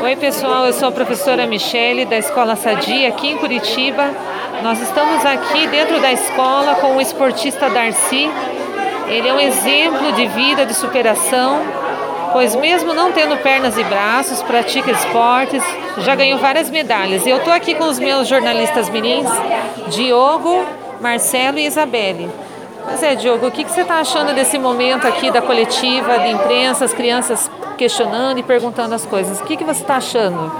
Oi, pessoal, eu sou a professora Michele da Escola Sadia, aqui em Curitiba. Nós estamos aqui dentro da escola com o esportista Darcy. Ele é um exemplo de vida, de superação, pois, mesmo não tendo pernas e braços, pratica esportes, já ganhou várias medalhas. E eu estou aqui com os meus jornalistas mirins, Diogo, Marcelo e Isabelle. Mas é, Diogo, o que, que você está achando desse momento aqui da coletiva, de imprensa, as crianças questionando e perguntando as coisas? O que, que você está achando?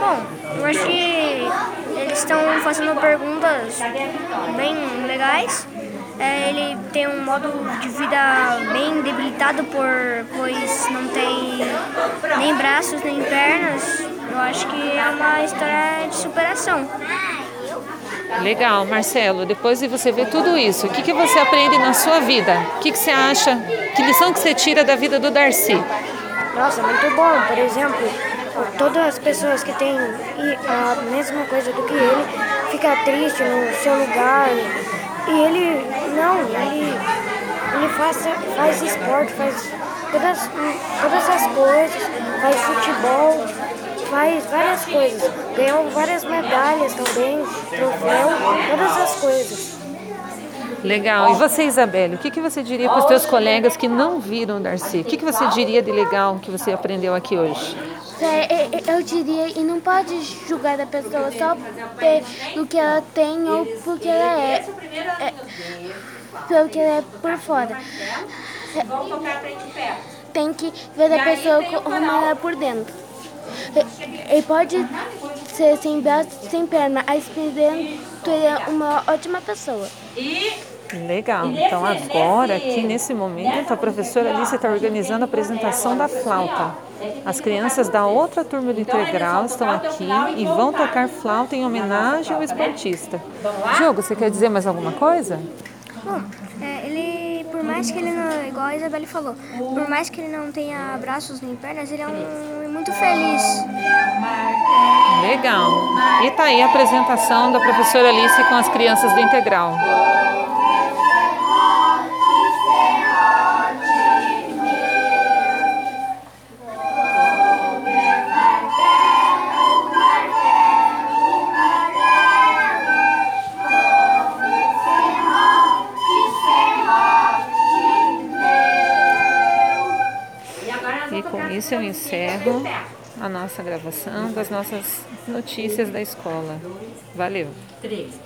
Bom, eu acho que eles estão fazendo perguntas bem legais. É, ele tem um modo de vida bem debilitado, por, pois não tem nem braços nem pernas. Eu acho que é uma história de superação. Legal, Marcelo. Depois de você ver tudo isso, o que, que você aprende na sua vida? O que, que você acha? Que lição que você tira da vida do Darcy? Nossa, muito bom. Por exemplo, todas as pessoas que têm a mesma coisa do que ele fica triste no seu lugar. E ele não, ele, ele faz, faz esporte, faz todas, todas as coisas, faz futebol, faz várias coisas. Ganhou várias medalhas também, troféu, todas as coisas. Legal. E você, Isabelle, o que, que você diria para os teus colegas que não viram o Darcy? O que, que você diria de legal que você aprendeu aqui hoje? Eu diria, e não pode julgar a pessoa só pelo que ela tem ou porque ela é, é pelo que ela é por fora. Tem que ver a pessoa como ela é por dentro. Ele pode ser sem braço, sem perna, a experiência é uma ótima pessoa. Legal. Então agora, aqui nesse momento, a professora Alice está organizando a apresentação da flauta. As crianças da outra turma do integral estão aqui e vão tocar flauta em homenagem ao esportista. Diogo, você quer dizer mais alguma coisa? Bom, é, ele, por mais que ele não, igual a Isabelle falou, por mais que ele não tenha braços nem pernas, ele é um muito feliz. Legal. E tá aí a apresentação da professora Alice com as crianças do integral. Com isso eu encerro a nossa gravação das nossas notícias da escola. Valeu!